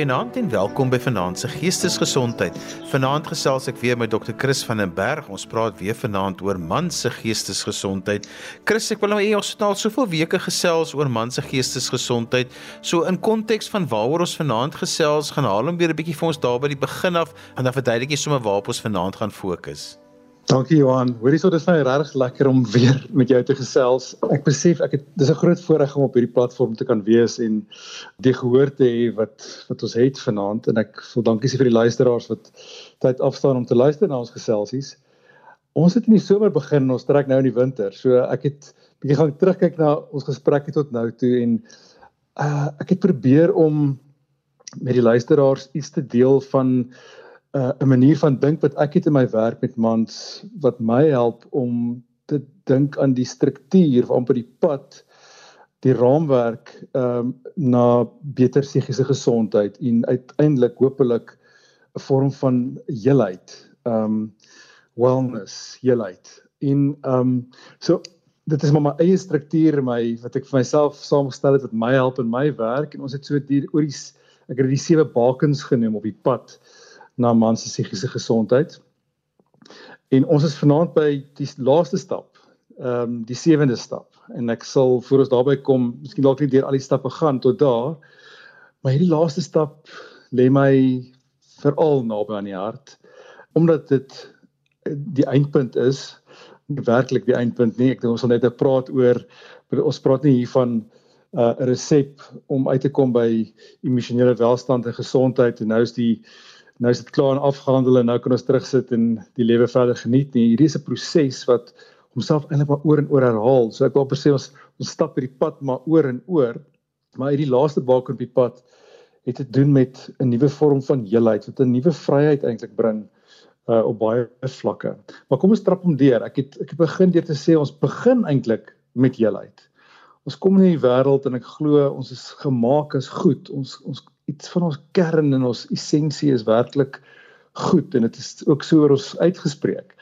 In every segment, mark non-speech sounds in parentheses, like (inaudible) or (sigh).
Goeienaand en welkom by Vanaand se Geestesgesondheid. Vanaand gesels ek weer met Dr. Chris van den Berg. Ons praat weer vanaand oor man se geestesgesondheid. Chris, ek wil nou hê ons het al soveel weke gesels oor man se geestesgesondheid. So in konteks van waaroor ons vanaand gesels, gaan haal hom weer 'n bietjie vir ons daar by die begin af en dan verduidelik jy sommer waarop ons vanaand gaan fokus. Dankie Johan. Hoorie so dis nou regtig lekker om weer met jou te gesels. Ek besef ek het dis 'n groot voorreg om op hierdie platform te kan wees en die gehoor te hê wat wat ons het vanaand en ek wil dankie sê vir die luisteraars wat tyd afstaan om te luister na ons geselsies. Ons het in die somer begin, ons trek nou in die winter. So ek het bietjie gaan terugkyk na ons gesprekke tot nou toe en uh ek het probeer om met die luisteraars iets te deel van uh, 'n manier van dink wat ek het in my werk met mans wat my help om te dink aan die struktuur van by die pad die raamwerk ehm um, na beter psigiese gesondheid en uiteindelik hopelik 'n vorm van heelheid ehm um, wellness heelheid. In ehm um, so dit is maar my eie struktuur my wat ek vir myself saamgestel het wat my help in my werk. En ons het so die oor die ek het die sewe bakens genoem op die pad na man se psigiese gesondheid. En ons is vanaand by die laaste stap, ehm um, die sewende stap. En ek sal voor ons daarby kom, miskien dalk nie deur al die stappe gaan tot daar, maar hierdie laaste stap lê my veral naby aan die hart omdat dit die eindpunt is werklik die eindpunt nie ek dink ons sal net praat oor ons praat nie hier van uh, 'n uh, resep om uit te kom by emosionele welstand en gesondheid en nou is die nou is dit klaar en afgehandel en nou kan ons terugsit en die lewe verder geniet nie. Hierdie is 'n proses wat homself eintlik maar oor en oor herhaal. So ek wil presies ons ons stap hierdie pad maar oor en oor. Maar hierdie laaste balk op die pad het te doen met 'n nuwe vorm van heelheid wat 'n nuwe vryheid eintlik bring uh op baie vlakke. Maar kom ons trap hom deur. Ek het ek het begin deur te sê ons begin eintlik met heelheid. Ons kom in die wêreld en ek glo ons is gemaak as goed. Ons ons iets van ons kern en ons essensie is werklik goed en dit is ook so oor ons uitgespreek.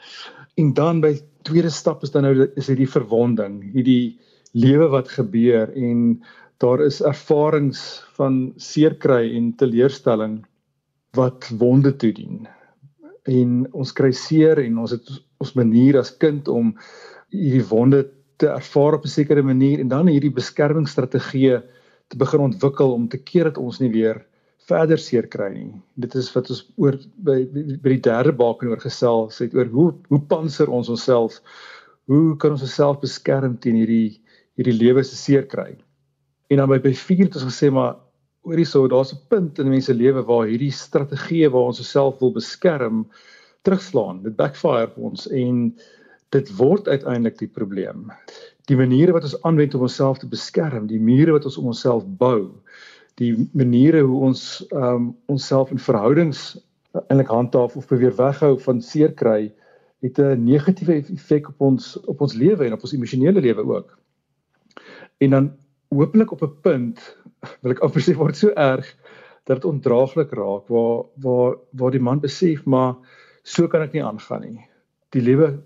En dan by tweede stap is dan nou is hierdie verwonding, hierdie lewe wat gebeur en daar is ervarings van seerkry en teleurstelling wat wonde toedien. En ons kry seer en ons het ons manier as kind om hierdie wonde te ervaar op 'n sekere manier en dan hierdie beskermingsstrategieë te begin ontwikkel om te keer dat ons nie weer verder seer kry nie. Dit is wat ons oor by by die derde baken oor gesels het oor hoe hoe panser ons onsself? Hoe kan ons osself beskerm teen hierdie hierdie lewe se seer kry? En dan by by 4 het ons gesê maar oor hierso daar's 'n punt in mense lewe waar hierdie strategieë waar ons osself wil beskerm terugslaan. Dit backfire vir ons en dit word uiteindelik die probleem die maniere wat ons aanwend om onsself te beskerm, die mure wat ons om onsself bou, die maniere hoe ons ehm um, onsself in verhoudings eintlik handhaaf of probeer weghou van seer kry, het 'n negatiewe effek op ons op ons lewe en op ons emosionele lewe ook. En dan hopelik op 'n punt wil ek amper sê word so erg dat dit ondraaglik raak waar waar waar die man besef maar so kan ek nie aangaan nie. Die lewe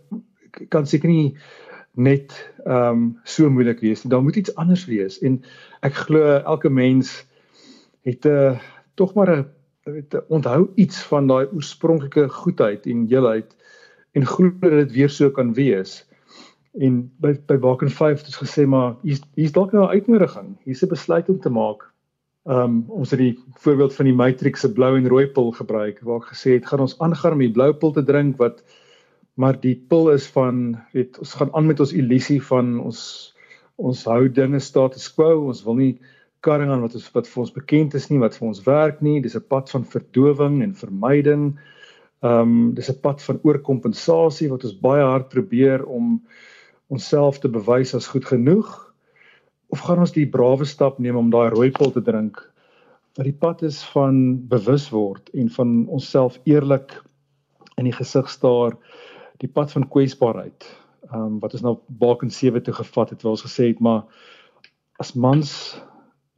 kan seker nie net ehm um, so moeilik wees nie. Daar moet iets anders wees en ek glo elke mens het 'n uh, eh, tog maar 'n weet onthou iets van daai oorspronklike goedheid en heelheid en glo dat dit weer so kan wees. En by by Waken 5 het gesê maar hier's hier's dalk nou 'n uitnodiging. Hier's 'n besluit om te maak. Ehm um, ons het die voorbeeld van die matrix se blou en rooi pil gebruik waar ek gesê het gaan ons aangaan om die blou pil te drink wat maar die pil is van weet ons gaan aan met ons illusie van ons ons hou dinge status quo. Ons wil nie karring aan wat ons wat vir ons bekend is nie wat vir ons werk nie. Dis 'n pad van verdowing en vermyding. Ehm um, dis 'n pad van oorkompensasie wat ons baie hard probeer om onsself te bewys as goed genoeg. Of gaan ons die brawe stap neem om daai rooi pil te drink? Wat die pad is van bewus word en van onsself eerlik in die gesig staar die pad van kwesbaarheid. Ehm um, wat ons nou Baken 7 toe gevat het waar ons gesê het maar as mans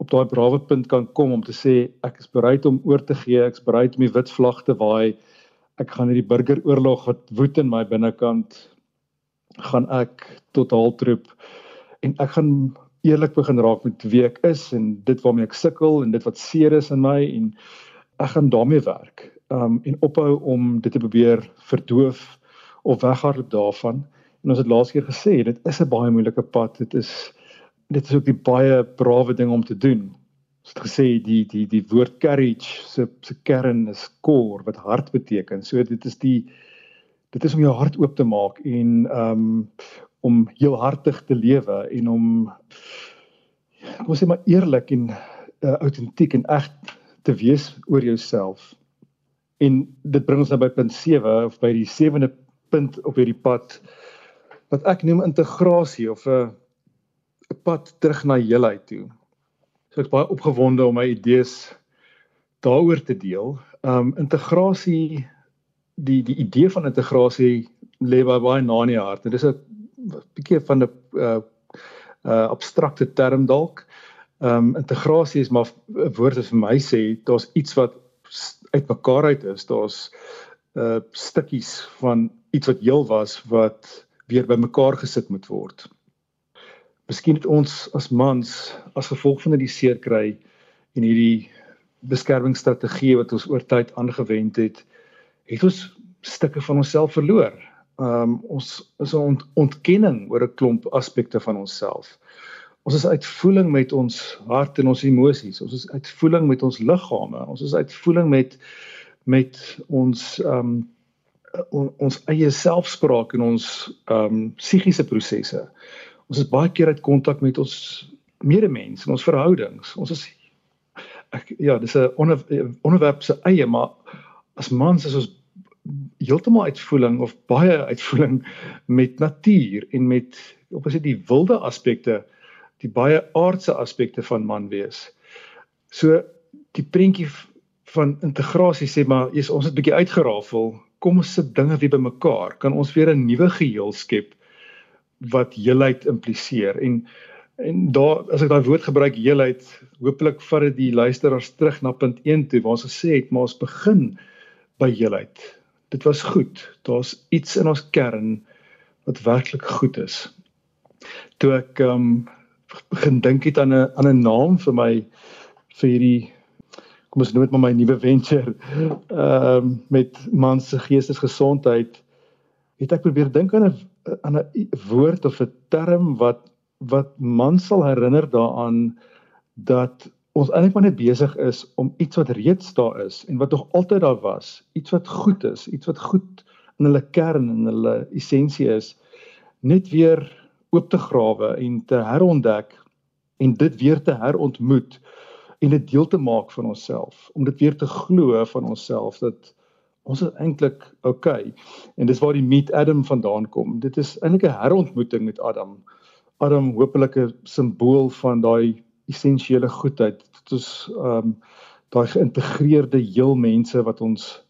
op daai brawe punt kan kom om te sê ek is bereid om oor te gee, ek is bereid om die wit vlag te waai. Ek gaan hierdie burgeroorlog wat woed in my binnekant gaan ek tot haltroep en ek gaan eerlik begin raak met wie ek is en dit waarmee ek sukkel en dit wat seer is in my en ek gaan daarmee werk. Um en ophou om dit te probeer verdoof of weghardloop daarvan. En ons het laas keer gesê dit is 'n baie moeilike pad. Dit is dit is ook die baie brawe ding om te doen. Ons het gesê die die die woord courage se se kern is core wat hart beteken. So dit is die dit is om jou hart oop te maak en um om heel hartig te lewe en om kom ons sê maar eerlik en uh, autentiek en eg te wees oor jouself. En dit bring ons nou by punt 7 of by die sewende punt op hierdie pad wat ek noem integrasie of 'n 'n pad terug na heelheid toe. So ek's baie opgewonde om my idees daaroor te deel. Um integrasie die die idee van integrasie lê baie baie na in die hart. Dit is 'n bietjie van 'n uh uh abstrakte term dalk. Um integrasie is maar 'n woord wat vir my sê daar's iets wat uitmekaar uit is. Daar's uh stukkies van iets wat heel was wat weer bymekaar gesit moet word. Miskien het ons as mans as gevolg van hierdie seer kry en hierdie beskermingsstrategie wat ons oor tyd aangewend het, het ons stukke van onsself verloor um, ons is 'n ont, ontkenning oor 'n klomp aspekte van onsself. Ons is uitvoeling met ons hart en ons emosies. Ons is uitvoeling met ons liggame. Ons is uitvoeling met met ons um, on, ons eie selfspraak en ons ehm um, psigiese prosesse. Ons is baie keer uit kontak met ons medemens en ons verhoudings. Ons is ek ja, dis 'n onder, onderwerp se eie, maar as mans is ons heeltemal uitvoeling of baie uitvoeling met natuur en met op as dit die wilde aspekte, die baie aardse aspekte van man wees. So die prentjie van integrasie sê maar jy's ons het 'n bietjie uitgerafel. Kom ons sit dinge weer bymekaar. Kan ons weer 'n nuwe geheel skep wat heelheid impliseer en en daar as ek daai woord gebruik heelheid, hopelik vat dit die luisteraars terug na punt 1 toe waar ons gesê het maar ons begin by heelheid dit was goed. Daar's iets in ons kern wat werklik goed is. Toe ek ehm um, begin dink het aan 'n aan 'n naam vir my vir hierdie kom ons noem dit maar my nuwe venture ehm um, met man se geestesgesondheid het ek probeer dink aan 'n aan 'n woord of 'n term wat wat man sal herinner daaraan dat ons eintlik maar net besig is om iets wat reeds daar is en wat nog altyd daar was, iets wat goed is, iets wat goed in hulle kern en hulle essensie is, net weer oop te grawe en te herontdek en dit weer te herontmoet en dit deel te maak van onsself, om dit weer te glo van onsself dat ons is eintlik oukei. Okay. En dis waar die meet Adam vandaan kom. Dit is eintlik 'n herontmoeting met Adam. Adam hopelik 'n simbool van daai essensiële goedheid. Dit is ehm um, daai geïntegreerde heel mense wat ons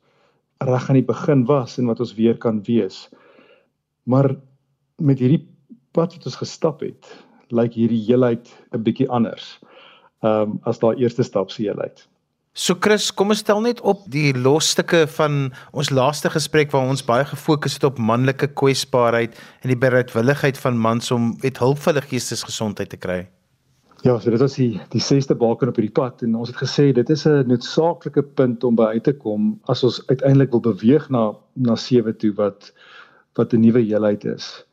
reg aan die begin was en wat ons weer kan wees. Maar met hierdie pad wat ons gestap het, lyk hierdie heelheid 'n bietjie anders. Ehm um, as daai eerste stap se heelheid. So Chris, kom ons stel net op die losstukke van ons laaste gesprek waar ons baie gefokus het op manlike kwesbaarheid en die bereidwilligheid van mans om met hulp vir hulle geestesgesondheid te kry. Ja, so dit was die die sesde baken op hierdie pad en ons het gesê dit is 'n noodsaaklike punt om by uit te kom as ons uiteindelik wil beweeg na na 7 toe wat wat 'n nuwe heelheid is.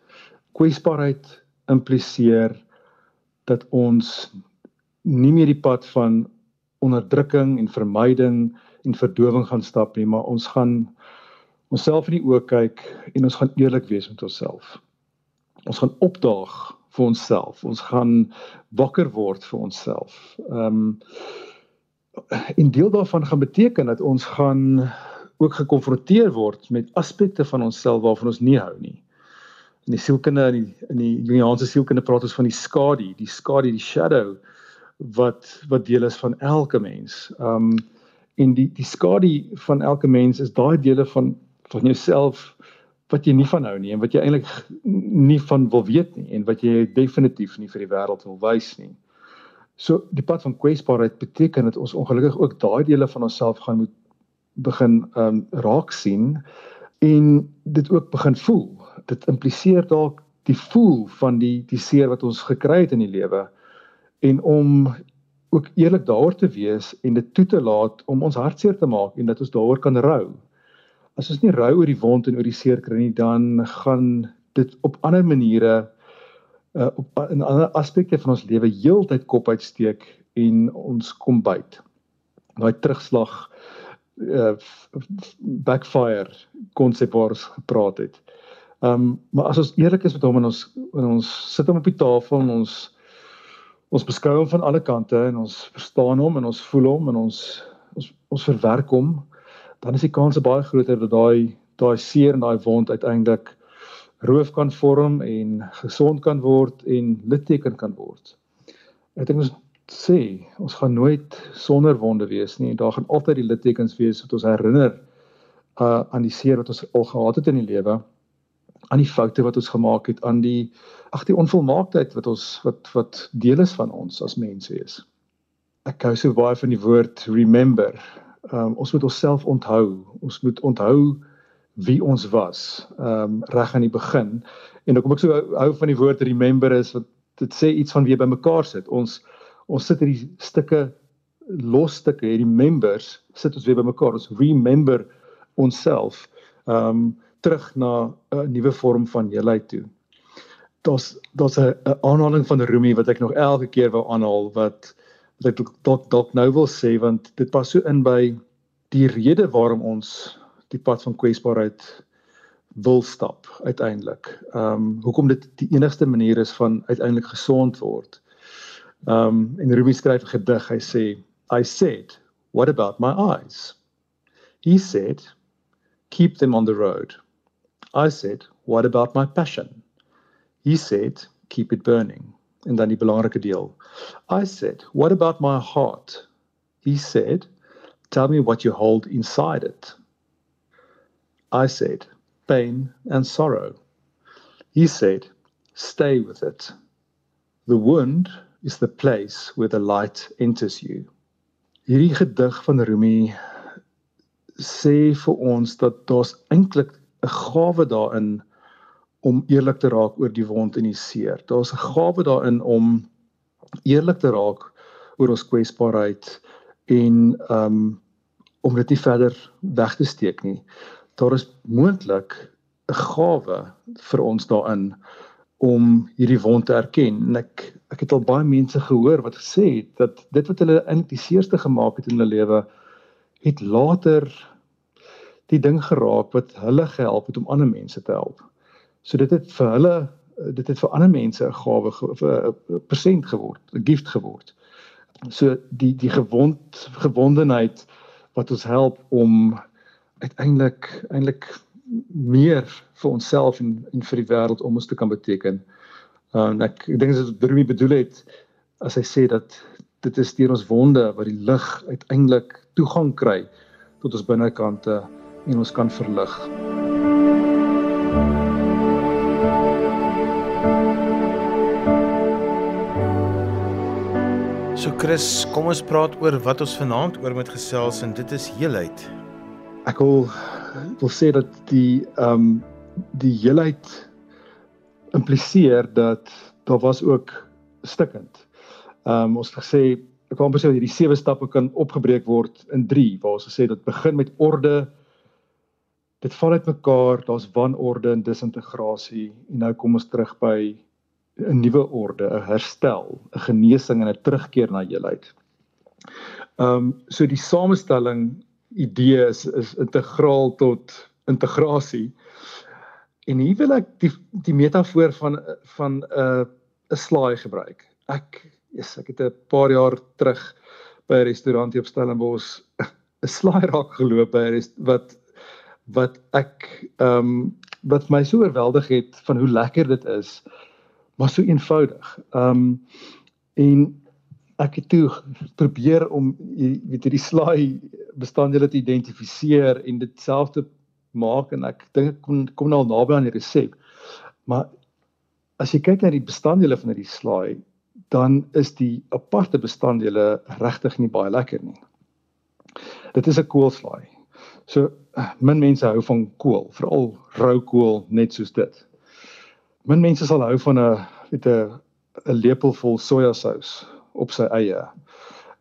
Kwesbaarheid impliseer dat ons nie meer die pad van onderdrukking en vermyding en verdowing gaan stap nie, maar ons gaan onsself in die oë kyk en ons gaan eerlik wees met onsself. Ons gaan opdaag vir onsself. Ons gaan wakker word vir onsself. Ehm um, en deel daarvan gaan beteken dat ons gaan ook gekonfronteer word met aspekte van onsself waarvan ons nie hou nie. In die sielkunde in die in die Jungiaanse sielkunde praat ons van die skadu, die skadu, die shadow wat wat deel is van elke mens. Um, en die die skadu van elke mens is daai dele van van jouself wat jy nie van hou nie en wat jy eintlik nie van wil weet nie en wat jy definitief nie vir die wêreld wil wys nie. So die pad van kwesbaarheid beteken dat ons ongelukkig ook daai dele van onsself gaan moet begin um, raak sien en dit ook begin voel. Dit impliseer dalk die voel van die die seer wat ons gekry het in die lewe en om ook eerlik daaroor te wees en dit toe te laat om ons hartseer te maak en dat ons daaroor kan rou. As ons nie rou oor die wond en oor die seer kry nie, dan gaan dit op ander maniere uh, op in ander aspekte van ons lewe heeltyd kop uitsteek en ons kom byt. Daai terugslag uh backfire konsep waar ons gepraat het. Um, maar as ons eerlik is met hom en ons en ons sit hom op die tafel en ons ons beskou hom van alle kante en ons verstaan hom en ons voel hom en ons ons ons verwerk hom, dan is die kans baie groter dat daai daai seer en daai wond uiteindelik roof kan vorm en gesond kan word en litteken kan word. Ek dink ons sê ons gaan nooit sonder wonde wees nie. Daar gaan altyd die littekens wees wat ons herinner uh aan die seer wat ons al gehad het in die lewe, aan die foute wat ons gemaak het, aan die ag die onvolmaaktheid wat ons wat wat deel is van ons as mense is. Ek hou so baie van die woord remember. Um ons moet onsself onthou. Ons moet onthou wie ons was um, reg aan die begin en ook om ek so hou, hou van die woord remember is wat dit sê iets van wie by mekaar sit ons ons sit hierdie stukke los stukke hierdie members sit ons weer by mekaar ons remember onsself um, terug na 'n nuwe vorm van heelheid toe daar's daar's 'n aanhaling van Rumi wat ek nog elke keer wou aanhaal wat wat ek dalk dalk nou wil sê want dit pas so in by die rede waarom ons die pad van kwesbaarheid wil stap uiteindelik. Ehm um, hoekom dit die enigste manier is van uiteindelik gesond word. Ehm um, en Rumi skryf 'n gedig. Hy sê I said, what about my eyes? He said, keep them on the road. I said, what about my passion? He said, keep it burning. En dan die belangrike deel. I said, what about my heart? He said, tell me what you hold inside it. I said, pain and sorrow. He said, stay with it. The wound is the place where the light enters you. Hierdie gedig van Rumi sê vir ons dat daar's eintlik 'n gawe daarin om eerlik te raak oor die wond en die seer. Daar's 'n gawe daarin om eerlik te raak oor ons kwesbaarheid en um om dit nie verder weg te steek nie daar is moontlik 'n gawe vir ons daarin om hierdie wond te erken en ek ek het al baie mense gehoor wat gesê het dat dit wat hulle eintlik die seerste gemaak het in hulle lewe het later die ding geraak wat hulle gehelp het om ander mense te help. So dit het vir hulle dit het vir ander mense 'n gawe 'n persent geword, 'n gift geword. So die die gewond gewondenheid wat ons help om uiteindelik eintlik meer vir onsself en en vir die wêreld om ons te kan beteken. Uh, en ek, ek dink dit is wat Rumi bedoel het as hy sê dat dit is deur ons wonde wat die lig uiteindelik toegang kry tot ons binnekante en ons kan verlig. So Chris, kom ons praat oor wat ons vanaand oor met gesels en dit is heelheid ek wil wil sê dat die ehm um, die heelheid impliseer dat daar was ook stikkend. Ehm um, ons het gesê ek kan presies hierdie sewe stappe kan opgebreek word in 3 waar ons gesê dit begin met orde dit val uit mekaar daar's wanorde en disintegrasie en nou kom ons terug by 'n nuwe orde 'n herstel 'n genesing en 'n terugkeer na heelheid. Ehm um, so die samestelling idee is is integraal tot integrasie. En hier wil ek die die metafoor van van 'n uh, 'n slaai gebruik. Ek yes, ek het 'n paar jaar terug by 'n restaurant hier op Stellenbosch (laughs) 'n slaai raak geloop by wat wat ek ehm um, wat my so oorweldig het van hoe lekker dit is, maar so eenvoudig. Ehm um, en ek het toe probeer om weet hierdie slaai bestanddele te identifiseer en dit self te maak en ek dink ek kom kom nou al naby aan die resep. Maar as jy kyk na die bestanddele van hierdie slaai, dan is die aparte bestanddele regtig nie baie lekker nie. Dit is 'n koolslaai. So min mense hou van kool, veral rou kool net soos dit. Min mense sal hou van 'n weet 'n 'n lepel vol sojasous op sy eie.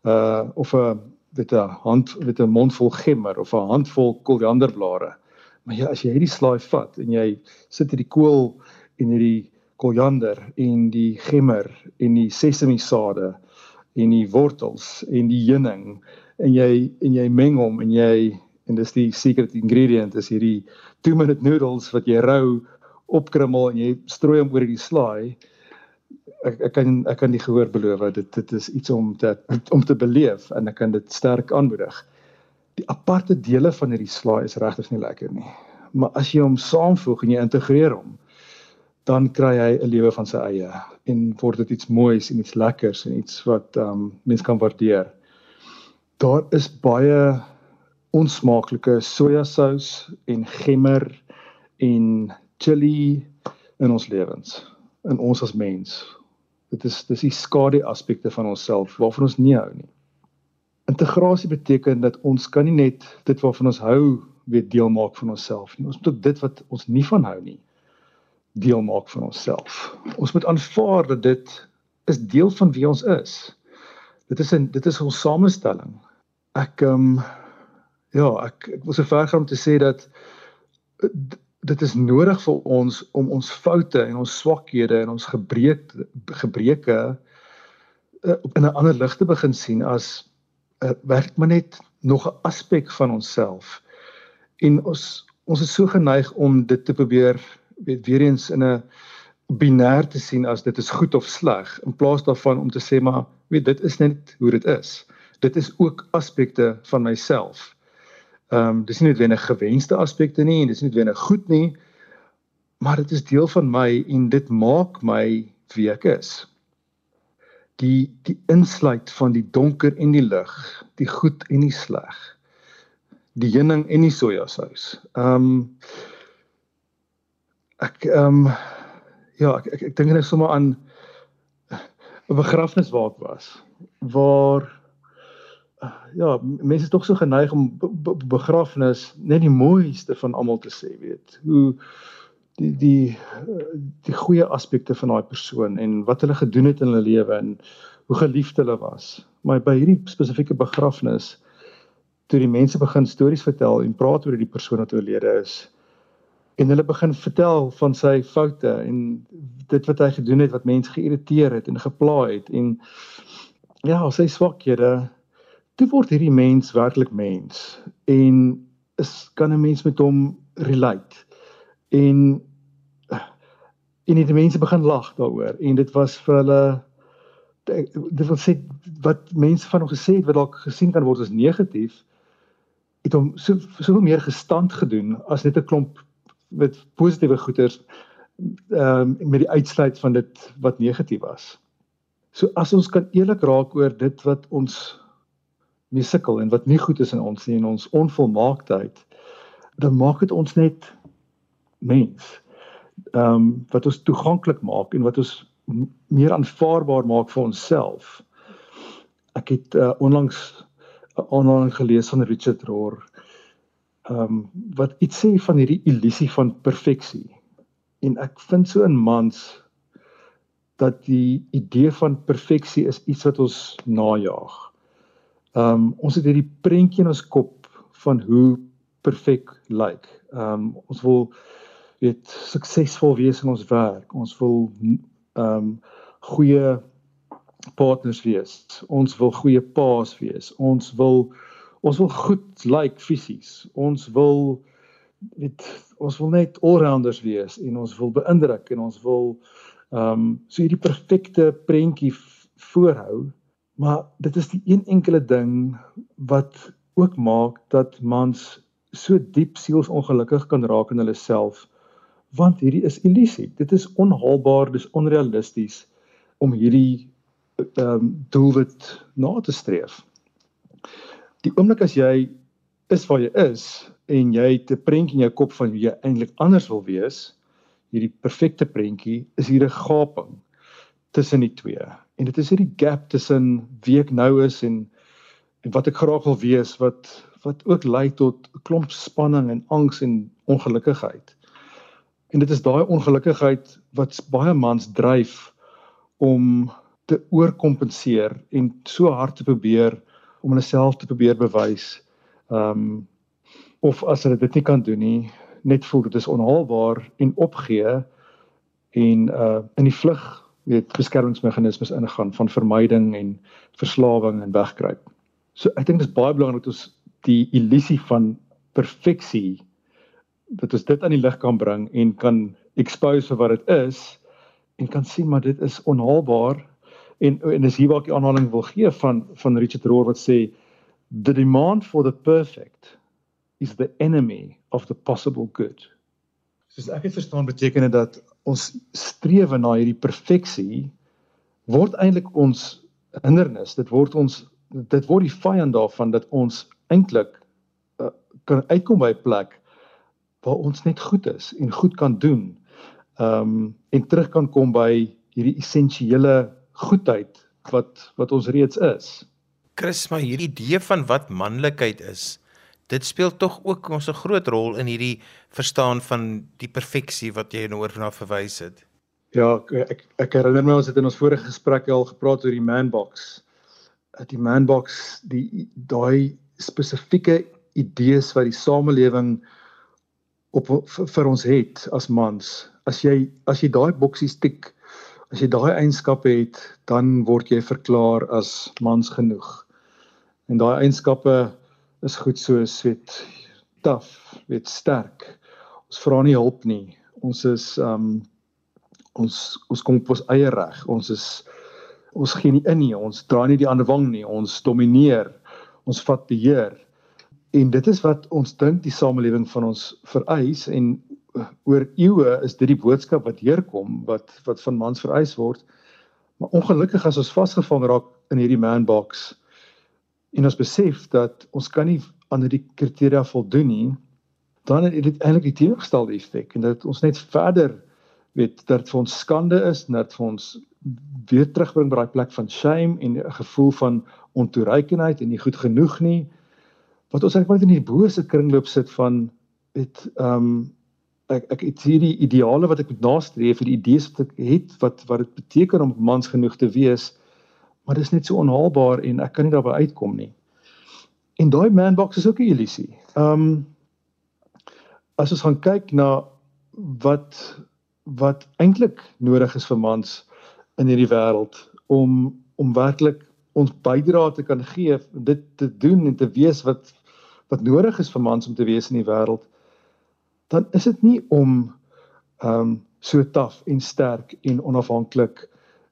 Uh of 'n weet 'n hand met 'n mondvol gemmer of 'n handvol korianderblare. Maar ja, as jy hierdie slaai vat en jy sit hierdie kool en hierdie koriander en die gemmer en die sesamiesade en die wortels en die heuning en jy en jy meng hom en jy en dis die secret ingredient is hierdie 2 minute noodles wat jy rou opkrummel en jy strooi hom oor die slaai ek ek kan ek kan nie gehoor beloof dit dit is iets om te om te beleef en ek kan dit sterk aanmoedig. Die aparte dele van hierdie slaai is regtig nie lekker nie. Maar as jy hom saamvoeg en jy integreer hom, dan kry hy 'n lewe van sy eie en word dit iets moois en iets lekkers en iets wat ehm um, mense kan waardeer. Daar is baie onsmaaklike sojasous en gemmer en chili in ons lewens in ons as mens Dit is dis die skade aspekte van onsself waarvan ons nie hou nie. Integrasie beteken dat ons kan nie net dit waarvan ons hou weet deel maak van onsself nie. Ons moet ook dit wat ons nie van hou nie deel maak van onsself. Ons moet aanvaar dat dit is deel van wie ons is. Dit is 'n dit is ons samestelling. Ek ehm um, ja, ek ek wil so ver gaan om te sê dat dit is nodig vir ons om ons foute en ons swakhede en ons gebreek gebreke uh, in 'n ander lig te begin sien as uh, werk maar net nog 'n aspek van onsself. En ons ons is so geneig om dit te probeer weet weer eens in 'n binêr te sien as dit is goed of sleg in plaas daarvan om te sê maar weet dit is net hoe dit is. Dit is ook aspekte van myself. Ehm um, dis nie noodwendig gewenste aspekte nie en dis nie noodwendig goed nie. Maar dit is deel van my en dit maak my wie ek is. Die die insluit van die donker en die lig, die goed en die sleg. Die heuning en die sojasous. Ehm um, ek ehm um, ja, ek ek, ek dink net sommer aan 'n begrafnis waar ek was waar ja, mense is tog so geneig om begrafnis net die mooiste van almal te sê, weet. Hoe die die die goeie aspekte van daai persoon en wat hulle gedoen het in hulle lewe en hoe geliefd hulle was. Maar by hierdie spesifieke begrafnis toe die mense begin stories vertel en praat oor die persoon wat oorlede is en hulle begin vertel van sy foute en dit wat hy gedoen het wat mense geïrriteer het en gepla het en ja, sy swakhede toe word hierdie mens werklik mens en is kan 'n mens met hom relate en en die mense begin lag daaroor en dit was vir hulle dit wil sê wat mense van hom gesê het wat dalk gesien kan word as negatief het hom so soveel meer gestand gedoen as net 'n klomp met positiewe goeders ehm um, met die uitsluit van dit wat negatief was. So as ons kan eerlik raak oor dit wat ons mee sukkel en wat nie goed is in ons nie en ons onvolmaaktheid, dan maak dit ons net mens. Ehm um, wat ons toeganklik maak en wat ons meer aanvaarbaar maak vir onsself. Ek het uh, onlangs 'n onlangs gelees van Richard Rohr ehm um, wat iets sê van hierdie illusie van perfeksie. En ek vind so in mans dat die idee van perfeksie is iets wat ons najag. Ehm um, ons het hierdie prentjie in ons kop van hoe perfek lyk. Like. Ehm um, ons wil weet suksesvol wees in ons werk. Ons wil ehm um, goeie partners wees. Ons wil goeie paas wees. Ons wil ons wil goed lyk like fisies. Ons wil weet ons wil net allrounders wees en ons wil beïndruk en ons wil ehm um, so hierdie perfekte prentjie voorhou Maar dit is die een enkele ding wat ook maak dat mans so diep sielsongelukkig kan raak in hulle self want hierdie is illusie. Dit is onhaalbaar, dis onrealisties om hierdie ehm um, doelwit na te streef. Die oomblik as jy is waar jy is en jy het 'n prentjie in jou kop van wie jy eintlik anders wil wees, hierdie perfekte prentjie, is hier 'n gaping tussen die twee. En dit is hierdie gap tussen wie ek nou is en en wat ek graag wil wees wat wat ook lei tot 'n klomp spanning en angs en ongelukkigheid. En dit is daai ongelukkigheid wat baie mans dryf om te oorkompenseer en so hard te probeer om hulle self te probeer bewys. Ehm um, of as hulle dit nie kan doen nie, net voel dit is onhaalbaar en opgee en uh in die vlug weet beskermingsmeganismes ingaan van vermyding en verslawing en wegkruip. So ek dink dit is baie belangrik dat ons die illusie van perfeksie dat ons dit aan die lig kan bring en kan expose wat dit is en kan sien maar dit is onhaalbaar en en dis hier waar ek die aanhaling wil gee van van Richard Rohr wat sê the demand for the perfect is the enemy of the possible good. Soos ek het verstaan beteken dit dat ons strewe na hierdie perfeksie word eintlik ons hindernis. Dit word ons dit word die vyand daarvan dat ons eintlik uh, kan uitkom by 'n plek waar ons net goed is en goed kan doen. Ehm um, en terug kan kom by hierdie essensiële goedheid wat wat ons reeds is. Chris, maar hierdie idee van wat manlikheid is, dit speel tog ook ons 'n groot rol in hierdie verstaan van die perfeksie wat jy nou oor na verwys het. Ja, ek ek, ek herinner my ons het in ons vorige gesprek al gepraat oor die man box. Dat die man box die daai spesifieke idees wat die samelewing op vir, vir ons het as mans. As jy as jy daai boksies tik, As jy daai eienskappe het, dan word jy verklaar as mans genoeg. En daai eienskappe is goed soos weet taaf, weet sterk. Ons vra nie hulp nie. Ons is um ons ons kom op ons eie reg. Ons is ons gee nie in nie. Ons draai nie die ander wang nie. Ons domineer. Ons vat beheer. En dit is wat ons dink die samelewing van ons vereis en oor eeue is dit die boodskap wat deurkom wat wat van mans vereis word. Maar ongelukkig as ons vasgevang raak in hierdie man box en ons besef dat ons kan nie aan hierdie kriteria voldoen nie, dan het dit eintlik die teenoorgestelde effek en dat ons net verder weet dat vir ons skande is dat vir ons weer terugbring by daai plek van shame en 'n gevoel van ontoereikendheid en nie goed genoeg nie wat ons eintlik net in die bose kringloop sit van het ehm um, ek ek het hierdie ideale wat ek moet nastreef vir die idees wat ek het wat wat dit beteken om mans genoeg te wees maar dit is net so onhaalbaar en ek kan nie daarby uitkom nie. En daai man box is ook 'n illusie. Ehm um, as ons gaan kyk na wat wat eintlik nodig is vir mans in hierdie wêreld om om werklik ons bydrae te kan gee dit te doen en te wees wat wat nodig is vir mans om te wees in die wêreld dan is dit nie om ehm um, so taaf en sterk en onafhanklik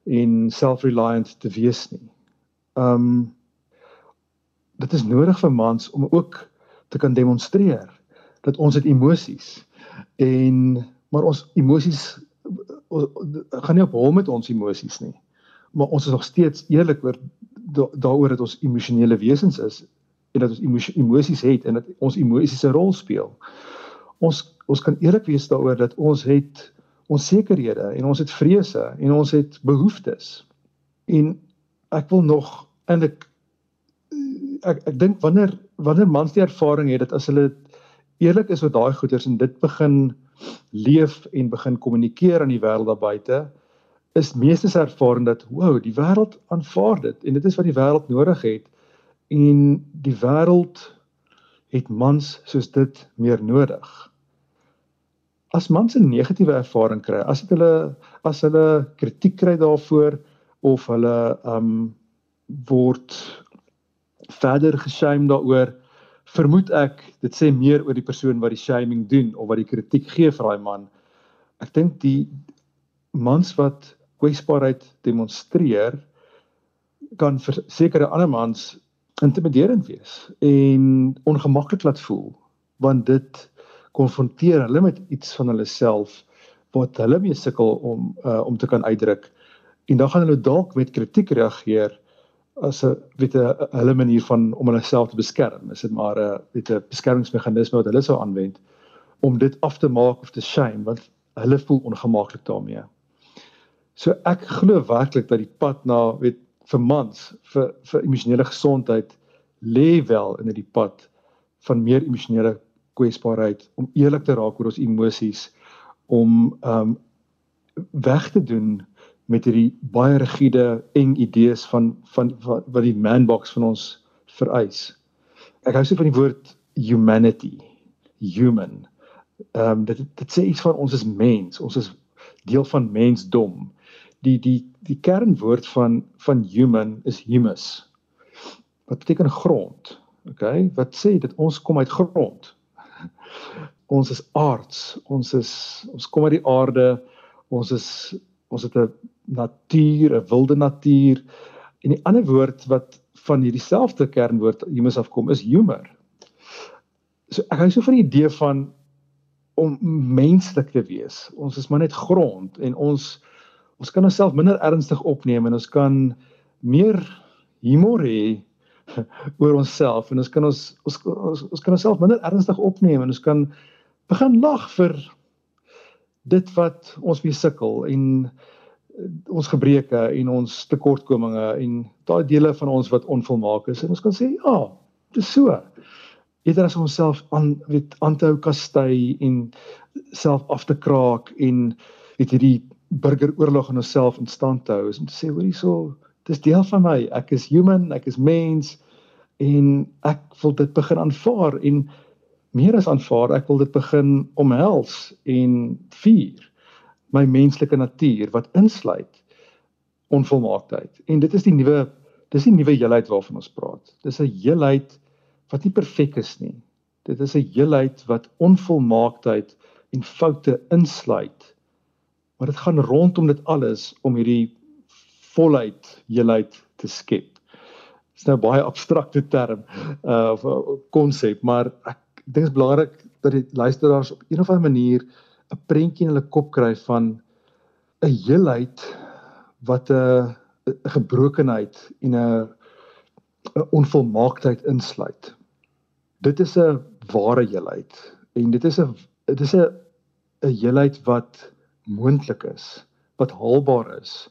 en self-reliant te wees nie. Ehm um, dit is nodig vir mans om ook te kan demonstreer dat ons het emosies en maar ons emosies gaan nie op hom met ons emosies nie. Maar ons is nog steeds eerlik oor daaroor dat ons emosionele wesens is en dat ons emosies het en dat ons emosies 'n rol speel ons ons kan eerlik wees daaroor dat ons het onsekerhede en ons het vrese en ons het behoeftes. En ek wil nog eintlik ek ek dink wanneer wanneer mans die ervaring het dat as hulle eerlik is oor daai goeders en dit begin leef en begin kommunikeer aan die wêreld daar buite is meeste se ervaring dat wow die wêreld aanvaar dit en dit is wat die wêreld nodig het en die wêreld het mans soos dit meer nodig as mans 'n negatiewe ervaring kry, as dit hulle as hulle kritiek kry daarvoor of hulle um word verder geshame daaroor, vermoed ek dit sê meer oor die persoon wat die shaming doen of wat die kritiek gee vir daai man. Ek dink die mans wat kwesbaarheid demonstreer kan vir sekere ander mans intimiderend wees en ongemaklik laat voel want dit konfronteer hulle met iets van hulle self wat hulle mee sukkel om uh, om te kan uitdruk en dan gaan hulle dalk met kritiek reageer as 'n weet 'n hulle manier van om hulle self te beskerm is dit maar 'n weet 'n beskermingsmeganisme wat hulle sou aanwend om dit af te maak of te shame want hulle voel ongemaklik daarmee. So ek glo werklik dat die pad na weet vir mans vir vir emosionele gesondheid lê wel in die pad van meer emosionele kwesbaarheid, om eerlik te raak oor ons emosies, om um weg te doen met hierdie baie rigiede eng idees van van, van wat die man box van ons vereis. Ek hou so van die woord humanity, human. Ehm um, dit dit sê iets van ons is mens, ons is deel van mensdom. Die die die kernwoord van van human is humus. Wat beteken grond? Okay, wat sê dit ons kom uit grond? Ons is aards, ons is ons kom uit die aarde. Ons is ons het 'n natuur, 'n wilde natuur. En die ander woord wat van hierdie selfde kernwoord humus afkom is humor. So ek hou so van die idee van om menslik te wees. Ons is maar net grond en ons ons kan onsself minder ernstig opneem en ons kan meer humor hê (laughs) oor onsself en ons kan ons ons ons, ons kan onsself minder ernstig opneem en ons kan begin lag vir dit wat ons mee sukkel en ons gebreke en ons tekortkominge en daai dele van ons wat onvolmaak is en ons kan sê ja, dis so. Eerder as ons self aan weet aan te hou kastei en self af te kraak en weet hierdie burgeroorlog in onsself in stand te hou is om te sê hoor hierso, dis deel van my. Ek is human, ek is mens en ek wil dit begin aanvaar en meer as aanvaar, ek wil dit begin omhels en vier my menslike natuur wat insluit onvolmaaktheid. En dit is die nuwe dis die nuwe heelheid waarvan ons praat. Dis 'n heelheid wat nie perfek is nie. Dit is 'n heelheid wat onvolmaaktheid en foute insluit. Maar dit gaan rondom dit alles om hierdie volheid heelheid te skep. Dit is nou baie abstrakte term uh of konsep, maar ek dink dit is belangrik dat die luisteraars op een of ander manier 'n prentjie in hulle kop kry van 'n heelheid wat 'n 'n gebrokenheid en 'n 'n onvolmaaktheid insluit. Dit is 'n ware heelheid en dit is 'n dit is 'n 'n heelheid wat moontlik is, wat haalbaar is.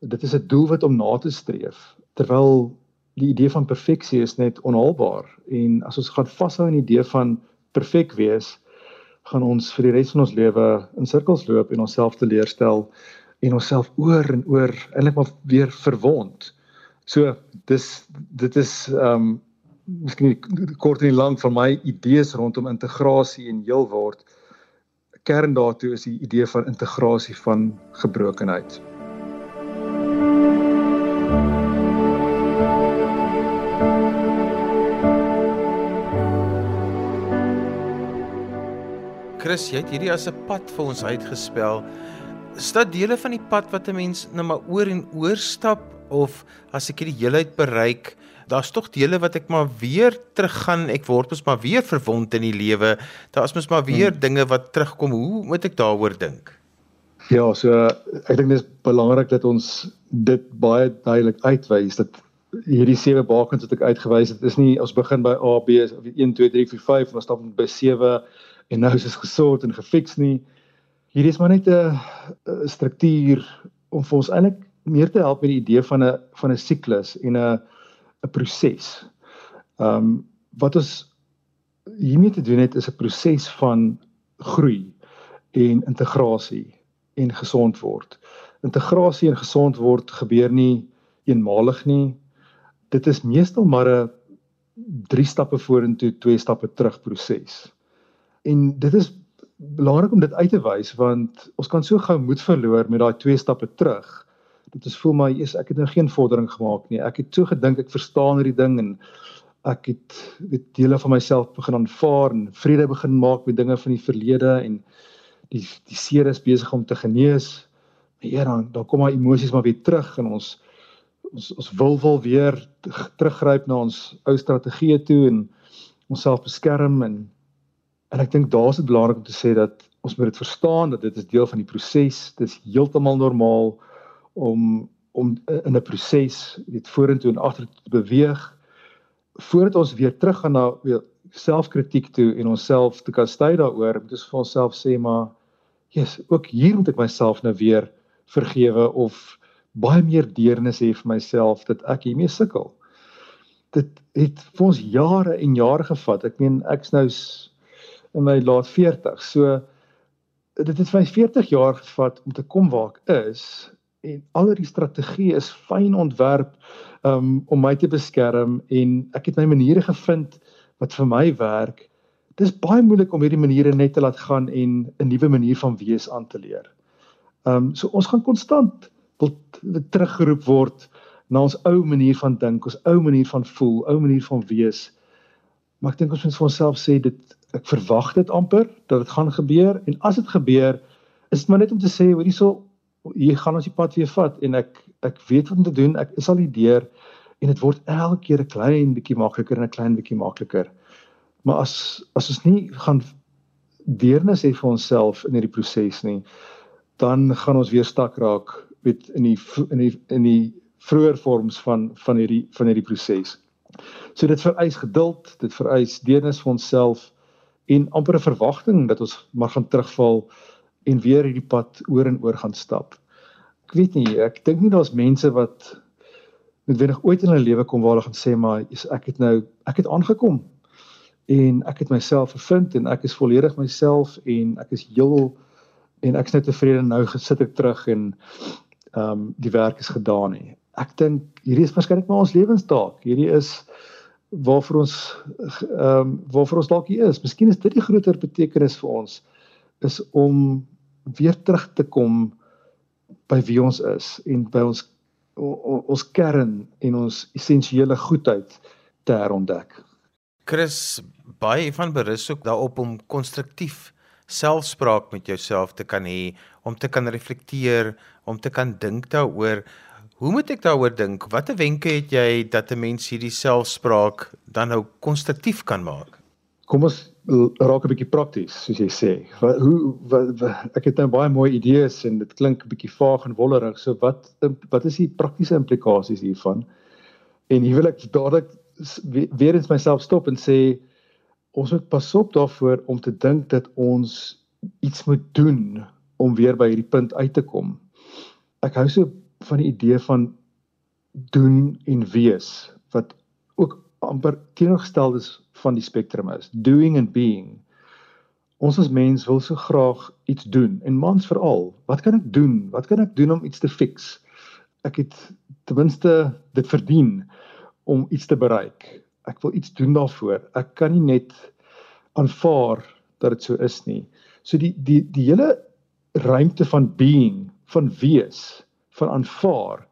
Dit is 'n doelwit om na te streef terwyl die idee van perfeksie is net onhaalbaar en as ons gaan vashou aan die idee van perfek wees, gaan ons vir die res van ons lewe in sirkels loop en onsself teleurstel en onsself oor en oor eintlik maar weer verwond. So dis dit is ehm um, miskien kort en lank van my idees rondom integrasie en heel word kern daartoe is die idee van integrasie van gebrokenheid. Chris, jy het hierdie as 'n pad vir ons uitgespel. Is dit dele van die pad wat 'n mens nou maar oor en oor stap of as ek hierdie heelheid bereik, daar's tog dele wat ek maar weer teruggaan, ek word mos maar weer verwond in die lewe. Daar's mos maar weer hmm. dinge wat terugkom. Hoe moet ek daaroor dink? Ja, so ek dink dit is belangrik dat ons dit baie duidelik uitwys dat hierdie sewe bakens wat ek uitgewys het, is nie ons begin by A, B of 1 2 3 4 5 en ons stap by 7 en nou is dit gesort en gefiks nie. Hierdie is maar net 'n struktuur om vir ons eintlik meer te help met die idee van 'n van 'n siklus en 'n 'n proses. Ehm um, wat ons hiermee te doen het is 'n proses van groei en integrasie en gesond word. Integrasie en gesond word gebeur nie eenmalig nie. Dit is meestal maar 'n drie stappe vorentoe, twee stappe terug proses. En dit is belangrik om dit uit te wys want ons kan so gou moed verloor met daai twee stappe terug. Dit is voel my eers ek het nou geen vordering gemaak nie. Ek het so gedink ek verstaan hierdie ding en ek het weet dele van myself begin aanvaar en vrede begin maak met dinge van die verlede en die die seer is besig om te genees. Maar eer dan dan kom my emosies maar weer terug en ons ons ons wil wil weer teruggryp na ons ou strategieë toe en onsself beskerm en En ek dink daar's dit belangrik om te sê dat ons moet dit verstaan dat dit is deel van die proses. Dit is heeltemal normaal om om in 'n proses weet vorentoe en agtertoe te beweeg voordat ons weer teruggaan na weer selfkritiek toe en onsself te kastei daaroor, moet ons vir onsself sê maar Jesus, ook hier moet ek myself nou weer vergewe of baie meer deernis hê vir myself dat ek hiermee sukkel. Dit het vir ons jare en jare gevat. Ek meen ek's nou in my laat 40. So dit het my 40 jaar gevat om te kom waar ek is en al die strategie is fyn ontwerp um, om my te beskerm en ek het my maniere gevind wat vir my werk. Dit is baie moeilik om hierdie maniere net te laat gaan en 'n nuwe manier van wees aan te leer. Ehm um, so ons gaan konstant wil teruggeroep word na ons ou manier van dink, ons ou manier van voel, ou manier van wees. Maar ek dink ons moet vir onsself sê dit ek verwag dit amper dat dit gaan gebeur en as dit gebeur is dit maar net om te sê hoorie so hier gaan ons die pad weer vat en ek ek weet wat om te doen. Ek is al die deur en dit word elke keer 'n klein bietjie makliker en 'n klein bietjie makliker. Maar as as ons nie gaan deernis hê vir onsself in hierdie proses nie, dan gaan ons weer stak raak met in die in die in die vroeër vorms van van hierdie van hierdie proses. So dit vereis geduld, dit vereis deernis vir onsself en amper 'n verwagting dat ons maar gaan terugval en weer hierdie pad oor en oor gaan stap. Ek weet nie, ek dink nie daar's mense wat noodwendig ooit in hulle lewe kom waar hulle gaan sê maar ek het nou ek het aangekom en ek het myself gevind en ek is volledig myself en ek is heel en ek is net tevrede nou gesit ek terug en ehm um, die werk is gedaan nie. Ek dink hierdie is waarskynlik maar ons lewenstaak. Hierdie is waarvoor ons ehm um, waarvoor ons dalk hier is. Miskien is dit die groter betekenis vir ons is om weer terug te kom by wie ons is en by ons ons kern en ons essensiële goedheid te herontdek. Chris, baie van berus ook daarop om konstruktief selfspraak met jouself te kan hê, om te kan reflekteer, om te kan dink daaroor. Hoe moet ek daaroor dink? Watter wenke het jy dat 'n mens hierdie selfspraak dan nou konstruktief kan maak? Kom ons raak 'n bietjie prakties soos jy sê. Wat hoe wat, wat ek het nou baie mooi idees en dit klink 'n bietjie vaag en wollerig. So wat wat is die praktiese implikasies hiervan? En hier wil ek dadelik weer eens myself stop en sê ons moet pas op daarvoor om te dink dat ons iets moet doen om weer by hierdie punt uit te kom. Ek hou so van die idee van doen en wees wat ook amper teenoorgestel is van die spektrum is. Doing and being. Ons as mens wil so graag iets doen. En mans veral wat kan ek doen? Wat kan ek doen om iets te fix? Ek het ten minste dit verdien om iets te bereik. Ek wil iets doen daarvoor. Ek kan nie net aanvaar dat dit so is nie. So die die die hele ruimte van being van wees van aanvaar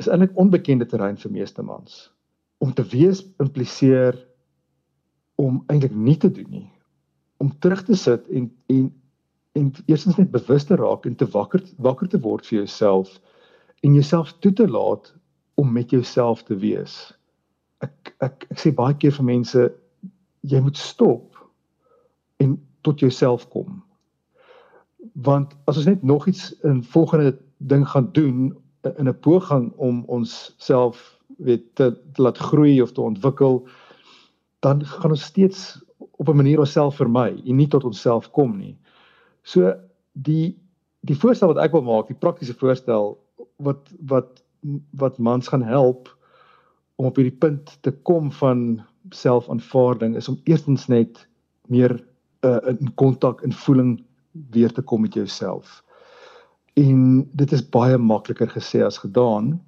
is eintlik onbekende terrein vir meeste mans om te wees impliseer om eintlik nie te doen nie om terug te sit en en en eerstens net bewus te raak en te wakker wakker te word vir jouself en jouself toe te laat om met jouself te wees. Ek ek ek sê baie keer vir mense jy moet stop en tot jouself kom. Want as ons net nog iets in volgende ding gaan doen in 'n poging om ons self weet te, te laat groei of te ontwikkel, dan gaan ons steeds op 'n manier onsself vermy en nie tot onsself kom nie. So die die voorstel wat ek wil maak, die praktiese voorstel wat wat wat mans gaan help om op hierdie punt te kom van selfaanvaarding is om eerstens net meer uh, in kontak en voeling weer te kom met jouself. En dit is baie makliker gesê as gedaan.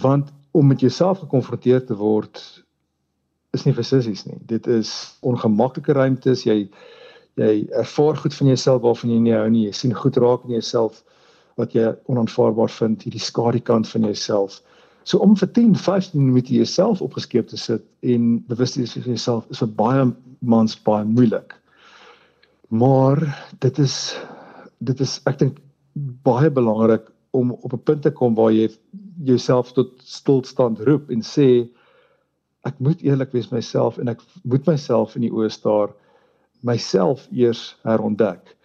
Want om met jouself gekonfronteer te word is nie vir sissies nie. Dit is ongemaklike ruimtes. Jy jy ervaar goed van jouself waarvan jy nie hou nie. Jy sien goed raak in jouself wat jy onaanvaarbaar vind, hierdie skadu kant van jouself. So om vir 10, 15 minute jouself opgeskeep te sit en bewus te wees van jouself is vir baie mans baie moeilik. Maar dit is dit is ek dink baie belangrik om op 'n punt te kom waar jy jouself tot stilstand roep en sê ek moet eerlik wees myself en ek moet myself in die oë staar myself eers herontdek.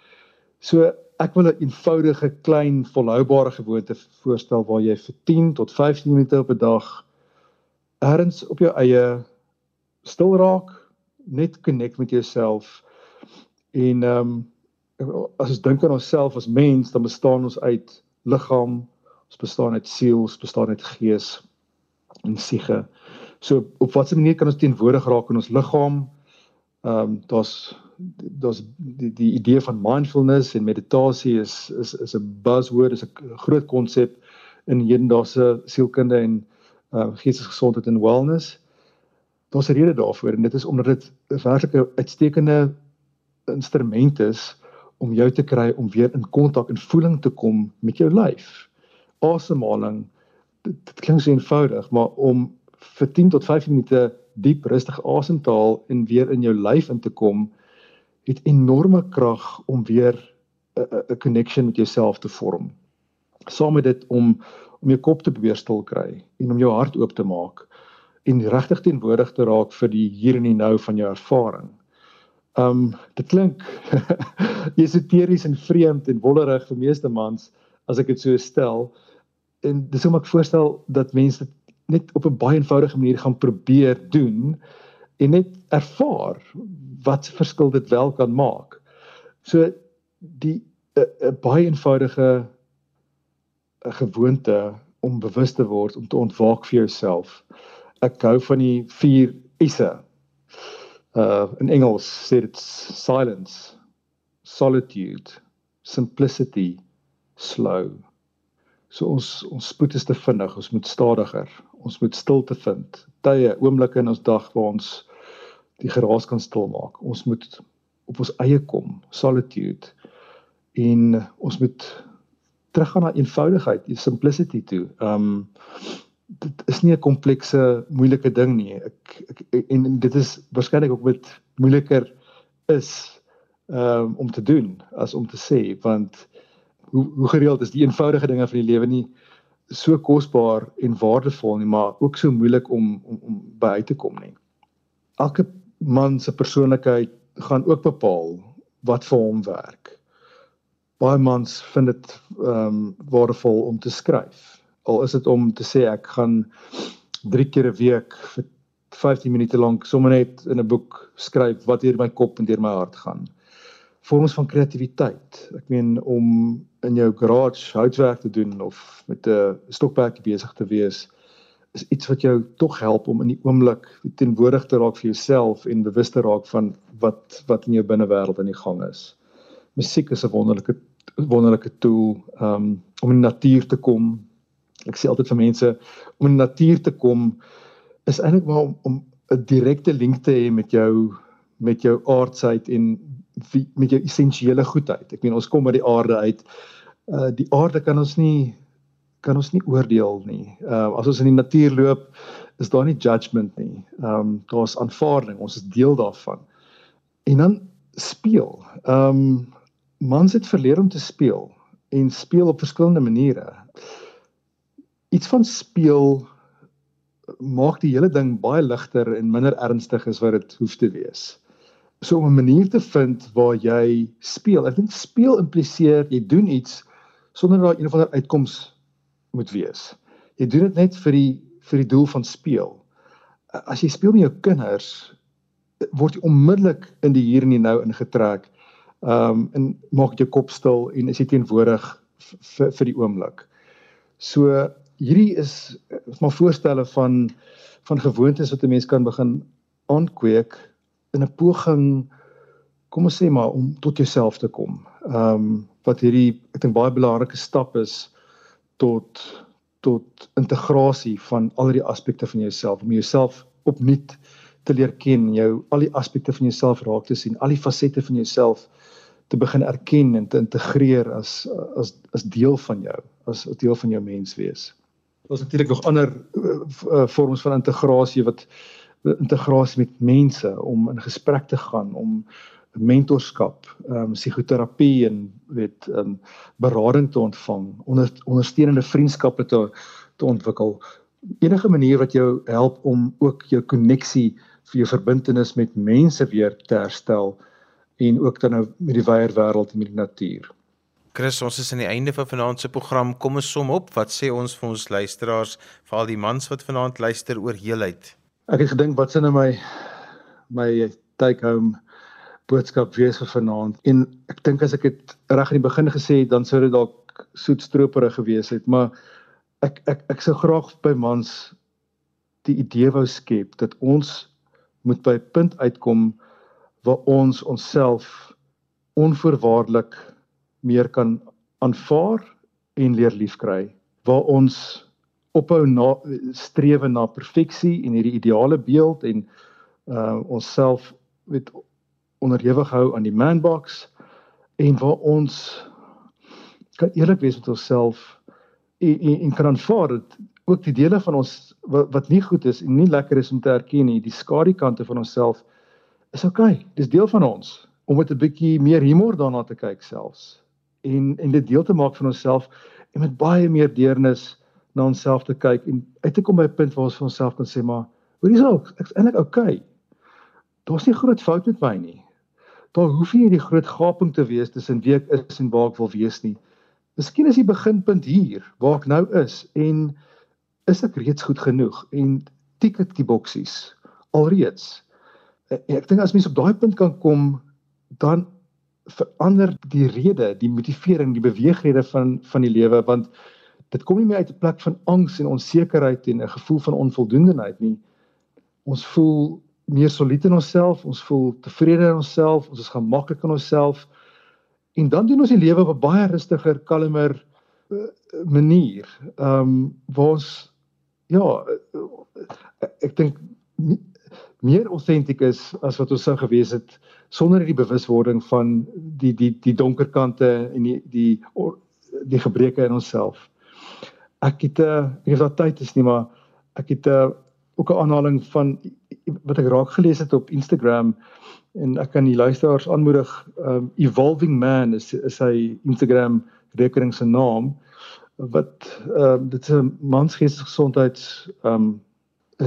So ek wil 'n eenvoudige klein volhoubare gewoonte voorstel waar jy vir 10 tot 15 minute op 'n dag ergens op jou eie stil raak, net connect met jouself en ehm um, as ons dink aan onsself as mens, dan bestaan ons uit liggaam, ons bestaan uit siel, ons bestaan uit gees en siege. So op watter manier kan ons teenwoordig raak in ons liggaam? Ehm um, daar's daar's die die idee van mindfulness en meditasie is is is 'n buzzword, is 'n groot konsep in hedendaagse sielkunde en uh geestesgesondheid en wellness. Daar's 'n rede daarvoor en dit is omdat dit 'n werklike uitstekende instrument is om jou te kry om weer in kontak en voeling te kom met jou lyf. Asemhaling dit, dit klink so eenvoudig, maar om vir 10 tot 15 minute diep rustig asem te haal en weer in jou lyf in te kom, het enorme krag om weer 'n connection met jouself te vorm. Saam met dit om om jou kop te probeer stil kry en om jou hart oop te maak en regtig teenwoordig te raak vir die hier en die nou van jou ervaring. Um dit klink (laughs) esoteries en vreemd en wollerig vir meeste mans as ek dit so stel. En dis hoe ek voorstel dat mense dit net op 'n baie eenvoudige manier gaan probeer doen en net ervaar wat verskil dit wel kan maak. So die 'n baie eenvoudige 'n gewoonte om bewus te word om te ontwaak vir jouself. Ek hou van die 4 S'e. Uh in Engels sê dit silence, solitude, simplicity, slow. So ons ons spoed is te vinnig, ons moet stadiger ons moet stilte vind. Tye, oomblikke in ons dag waar ons die geraas kan stilmaak. Ons moet op ons eie kom, solitude. En ons moet teruggaan na eenvoudigheid, simplicity toe. Um dit is nie 'n komplekse, moeilike ding nie. Ek, ek en dit is waarskynlik ook met moeiliker is um om te doen as om te sê want hoe hoe gereeld is die eenvoudige dinge van die lewe nie so kosbaar en waardevol nie, maar ook so moeilik om om om by uit te kom nie. Elke man se persoonlikheid gaan ook bepaal wat vir hom werk. Baie mans vind dit ehm um, waardevol om te skryf. Al is dit om te sê ek gaan 3 keer 'n week vir 15 minute lank sommer net in 'n boek skryf wat deur my kop en deur my hart gaan vorms van kreatiwiteit. Ek meen om in jou garage houtwerk te doen of met 'n stokperdjie besig te wees is iets wat jou tog help om in die oomblik teenwoordig te raak vir jouself en bewus te raak van wat wat in jou binnewêreld aan die gang is. Musiek is 'n wonderlike wonderlike tool um, om in die natuur te kom. Ek sê altyd vir mense om in die natuur te kom is eintlik maar om, om 'n direkte link te hê met jou met jou aardsheid en met jou essensiële goedheid. Ek meen ons kom by die aarde uit. Uh die aarde kan ons nie kan ons nie oordeel nie. Uh as ons in die natuur loop, is daar nie judgment nie. Um daar's aanvaarding. Ons is deel daarvan. En dan speel. Um mans het verleer om te speel en speel op verskillende maniere. Iets van speel maak die hele ding baie ligter en minder ernstig as wat dit hoef te wees so om 'n manier te vind waar jy speel. Ek dink speel impliseer jy doen iets sonder dat een of ander uitkoms moet wees. Jy doen dit net vir die vir die doel van speel. As jy speel met jou kinders, word jy onmiddellik in die hier en die nou ingetrek. Um en maak jou kop stil en is jy teenwoordig vir vir die oomblik. So hierdie is maar voorstelle van van gewoontes wat 'n mens kan begin aankweek in 'n poging kom ons sê maar om tot jouself te kom. Ehm um, wat hierdie ek dink baie belangrike stap is tot tot integrasie van al die aspekte van jouself om jouself opnuut te leer ken, jou al die aspekte van jouself raak te sien, al die fasette van jouself te begin erken en te integreer as as as deel van jou, as 'n deel van jou menswees. Daar's natuurlik nog ander uh, vorms van integrasie wat integrasie met mense om in gesprek te gaan om mentorskap, ehm um, psigoterapie en weet ehm um, berading te ontvang, onder, ondersteunende vriendskappe te te ontwikkel. Enige manier wat jou help om ook jou koneksie vir jou verbintenis met mense weer te herstel en ook dan nou met die wyeer wêreld en met die natuur. Chris, ons is aan die einde van vanaand se program. Kom ons som op. Wat sê ons vir ons luisteraars, veral die mans wat vanaand luister oor heelheid? Ek het gedink wat s'n in my my take home boodskap wees vir vanaand en ek dink as ek dit reg in die begin gesê het dan sou dit dalk soetstroperig gewees het maar ek ek ek sou graag by mans die idee wou skep dat ons moet by 'n punt uitkom waar ons onsself onvoorwaardelik meer kan aanvaar en leer liefkry waar ons ophou na strewe na perfeksie en hierdie ideale beeld en uh onsself met onderhewig hou aan die man box en waar ons kan eerlik wees met onsself en, en, en kan aanvaar dat ook die dele van ons wat, wat nie goed is en nie lekker is om te erken nie, die skadu kante van onsself is oukei. Okay, dis deel van ons om met 'n bietjie meer humor daarna te kyk selfs en en dit deel te maak van onsself en met baie meer deernis na onsself te kyk en uit te kom by 'n punt waar ons vir onsself kan sê maar hoor hier's ook ek's eintlik oukei. Daar's nie groot fout met my nie. Daar hoef nie die groot gaping te wees tussen wie ek is en waar ek wil wees nie. Miskien is die beginpunt hier waar ek nou is en is ek reeds goed genoeg en tik ek die boksies alreeds. Ek dink as mens op daai punt kan kom dan verander die rede, die motivering, die beweegrede van van die lewe want dit kom nie meer uit 'n plek van angs en onsekerheid en 'n gevoel van onvoldoendeheid nie. Ons voel meer solied in onsself, ons voel tevrede in onsself, ons is gemaklik in onsself. En dan doen ons die lewe op 'n baie rustiger, kalmer uh, manier. Ehm um, waar ons ja, uh, ek dink meer autentiek is as wat ons sou gewees het sonder die bewuswording van die die die donker kante en die die die gebreke in onsself. Ek het 'n uh, ek het daai tyd is nie maar ek het 'n uh, ook 'n aanhaling van wat ek raak gelees het op Instagram en ek kan die luisteraars aanmoedig um evolving man is is sy Instagram rekening se naam wat ehm um, dit is 'n mansgeestesgesondheids um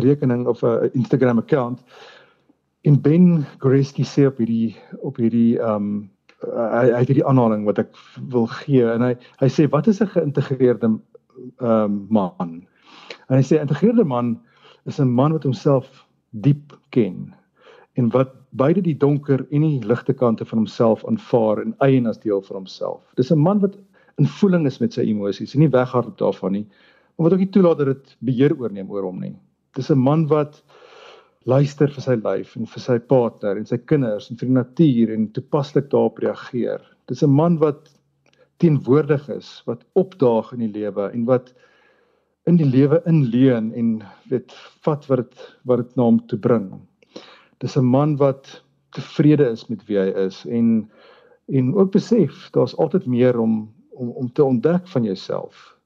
rekening of 'n Instagram account En Ben Goreski sê op hierdie op hierdie ehm um, hy hy het hierdie aanhaling wat ek wil gee en hy hy sê wat is 'n geïntegreerde ehm um, man? En hy sê 'n geïntegreerde man is 'n man wat homself diep ken en wat beide die donker en die ligte kante van homself aanvaar en eien as deel van homself. Dis 'n man wat in voeling is met sy emosies en nie weghardloop daarvan nie, maar wat ook nie toelaat dat dit beheer oorneem oor hom nie. Dis 'n man wat luister vir sy lyf en vir sy partner en sy kinders en vir die natuur en toepaslik daarop reageer. Dis 'n man wat teenwoordig is, wat opdaag in die lewe en wat in die lewe inleun en weet vat wat dit wat dit na hom toe bring. Dis 'n man wat tevrede is met wie hy is en en ook besef daar's altyd meer om om om te ontdek van jouself.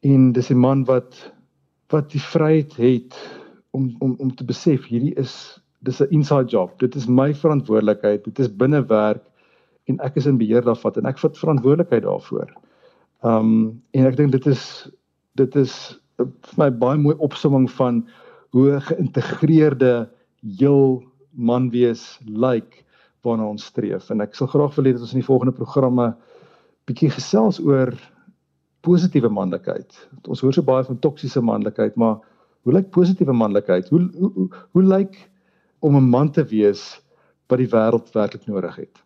En dis 'n man wat wat die vryheid het om om om te besef hierdie is dis 'n inside job. Dit is my verantwoordelikheid. Dit is binne werk en ek is in beheer daarvan en ek vat verantwoordelikheid daarvoor. Um en ek dink dit is dit is vir my baie mooi opsomming van hoe geïntegreerde heel man wees lyk like, waarna ons streef. En ek sal graag wil hê dat ons in die volgende programme bietjie gesels oor positiewe manlikheid. Ons hoor so baie van toksiese manlikheid, maar Hoe lyk positiewe manlikheid? Hoe hoe hoe, hoe lyk om 'n man te wees wat die wêreld werklik nodig het?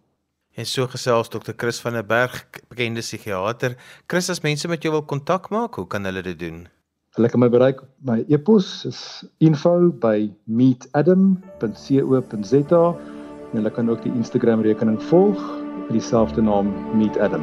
En so gesels Dr. Chris van der Berg, bekende psigiater. Chris, as mense met jou wil kontak maak, hoe kan hulle dit doen? Hulle kan my bereik by e-pos is info@meetadam.co.za en hulle kan ook die Instagram rekening volg met dieselfde naam meetadam.